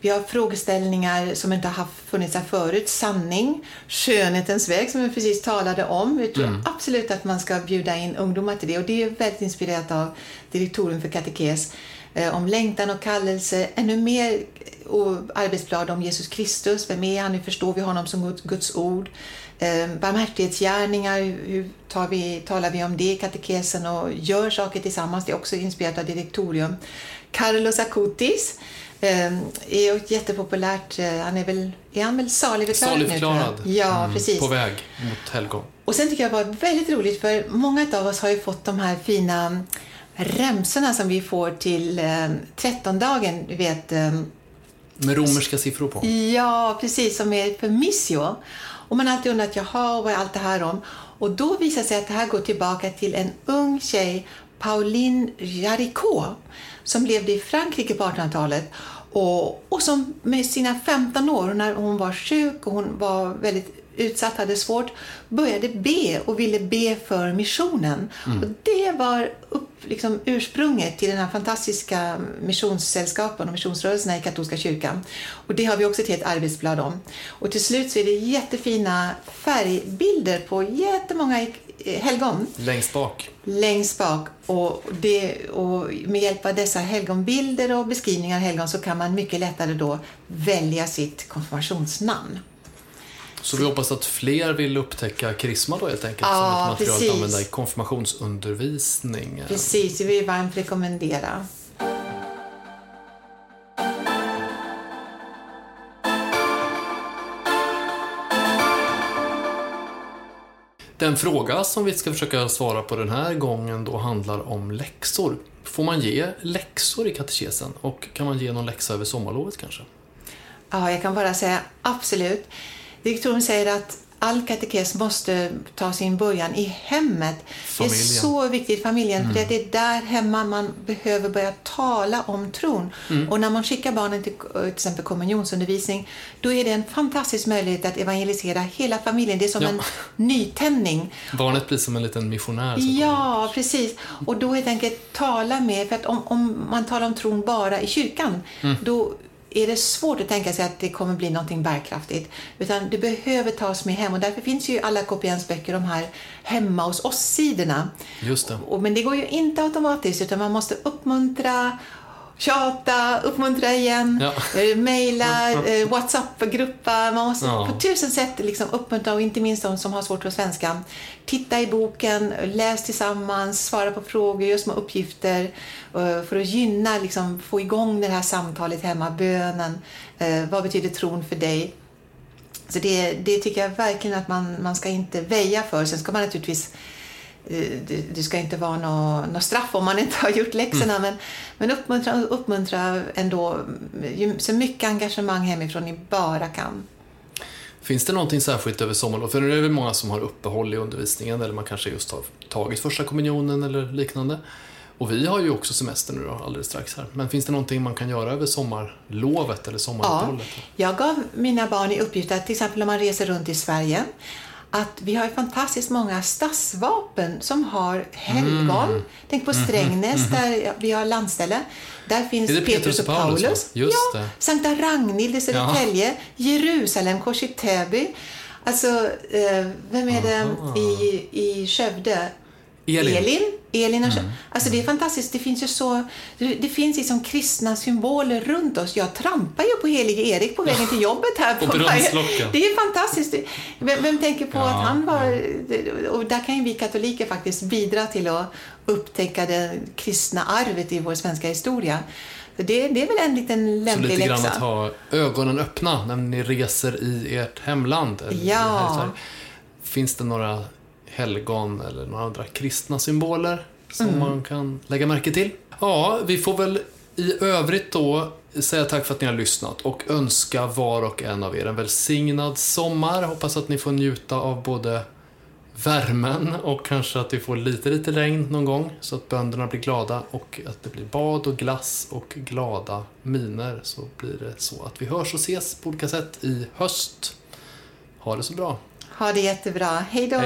Vi har frågeställningar som inte har funnits här förut. Sanning, skönhetens väg som vi precis talade om. Vi tror mm. absolut att man ska bjuda in ungdomar till det och det är väldigt inspirerat av Direktorium för katekes om längtan och kallelse, ännu mer och arbetsblad om Jesus Kristus. Vem är han? Hur förstår vi honom som Guds ord? Eh, barmhärtighetsgärningar, hur tar vi, talar vi om det i katekesen och gör saker tillsammans? Det är också inspirerat av direktorium. Carlos Acutis eh, är jättepopulärt, eh, han är väl, är han väl saligförklarad Saligförklarad. Ja, mm, precis. På väg mot helgon. Och sen tycker jag det var väldigt roligt för många av oss har ju fått de här fina remsorna som vi får till eh, trettondagen, du vet. Eh, Med romerska siffror på. Ja, precis, som är för missio. Och man har alltid undrat, jaha, vad är allt det här om? Och då visar det sig att det här går tillbaka till en ung tjej, Pauline Jaricot, som levde i Frankrike på 1800-talet och, och som med sina 15 år, när hon var sjuk och hon var väldigt utsatt, hade svårt, började be och ville be för missionen. Mm. Och det var upp, liksom, ursprunget till den här fantastiska missionssällskapen och missionsrörelserna i katolska kyrkan. Och det har vi också ett helt arbetsblad om. Och till slut så är det jättefina färgbilder på jättemånga helgon. Längst bak. Längst bak. Och, det, och med hjälp av dessa helgonbilder och beskrivningar av helgon så kan man mycket lättare då välja sitt konfirmationsnamn. Så vi hoppas att fler vill upptäcka krisma då helt enkelt ja, som ett material precis. att använda i konfirmationsundervisning. Precis, det vill vi varmt rekommendera. Den fråga som vi ska försöka svara på den här gången då handlar om läxor. Får man ge läxor i katekesen och kan man ge någon läxa över sommarlovet kanske? Ja, jag kan bara säga absolut. Direktorn säger att all katekes måste ta sin början i hemmet. Familjen. Det är så viktigt, familjen, mm. för det är där hemma man behöver börja tala om tron. Mm. Och när man skickar barnen till till exempel kommunionsundervisning, då är det en fantastisk möjlighet att evangelisera hela familjen. Det är som ja. en nytändning. Barnet blir som en liten missionär. Ja, precis. Och då helt enkelt tala med, för att om, om man talar om tron bara i kyrkan, mm. då är det svårt att tänka sig att det kommer bli någonting bärkraftigt. Utan det behöver tas med hem och därför finns ju alla KPNs böcker, de här hemma hos oss-sidorna. Just det. Men det går ju inte automatiskt utan man måste uppmuntra tjata, uppmuntra igen, ja. eh, mejla, eh, WhatsApp-gruppa. Man måste ja. på tusen sätt liksom uppmuntra och inte minst de som har svårt för svenska. Titta i boken, läs tillsammans, svara på frågor, gör små uppgifter eh, för att gynna, liksom, få igång det här samtalet hemma, bönen. Eh, vad betyder tron för dig? Så det, det tycker jag verkligen att man, man ska inte väja för. Sen ska man naturligtvis det, det, ska inte vara något, något straff om man inte har gjort läxorna, mm. men, men uppmuntra, uppmuntra ändå så mycket engagemang hemifrån ni bara kan. Finns det någonting särskilt över sommarlov? För nu är det väl många som har uppehåll i undervisningen eller man kanske just har tagit första kommunionen eller liknande. Och vi har ju också semester nu då, alldeles strax här. Men finns det någonting man kan göra över sommarlovet eller sommaruppehållet? Ja, jag gav mina barn i uppgift att till exempel om man reser runt i Sverige att vi har fantastiskt många stadsvapen som har helgon. Mm. Tänk på mm-hmm. Strängnäs mm. där vi har landställe. Där finns Petrus, Petrus och Paulus. Paulus. Just ja, det. Sankta Ragnhild i Södertälje. Ja. Jerusalem, kors i Täby. Alltså, eh, vem är det i, i Skövde? Elin. Elin, Elin och mm. Alltså det är fantastiskt. Det finns ju så, det finns liksom kristna symboler runt oss. Jag trampar ju på helige Erik på vägen till jobbet här. På det är fantastiskt. Vem, vem tänker på ja, att han var... Och där kan ju vi katoliker faktiskt bidra till att upptäcka det kristna arvet i vår svenska historia. Det, det, är väl en liten lämplig läxa. Så lite grann att ha ögonen öppna när ni reser i ert hemland. Ja. Finns det några helgon eller några andra kristna symboler som mm. man kan lägga märke till. Ja, vi får väl i övrigt då säga tack för att ni har lyssnat och önska var och en av er en välsignad sommar. Hoppas att ni får njuta av både värmen och kanske att vi får lite, lite regn någon gång så att bönderna blir glada och att det blir bad och glass och glada miner så blir det så att vi hörs och ses på olika sätt i höst. Ha det så bra. Ha det jättebra. Hej då.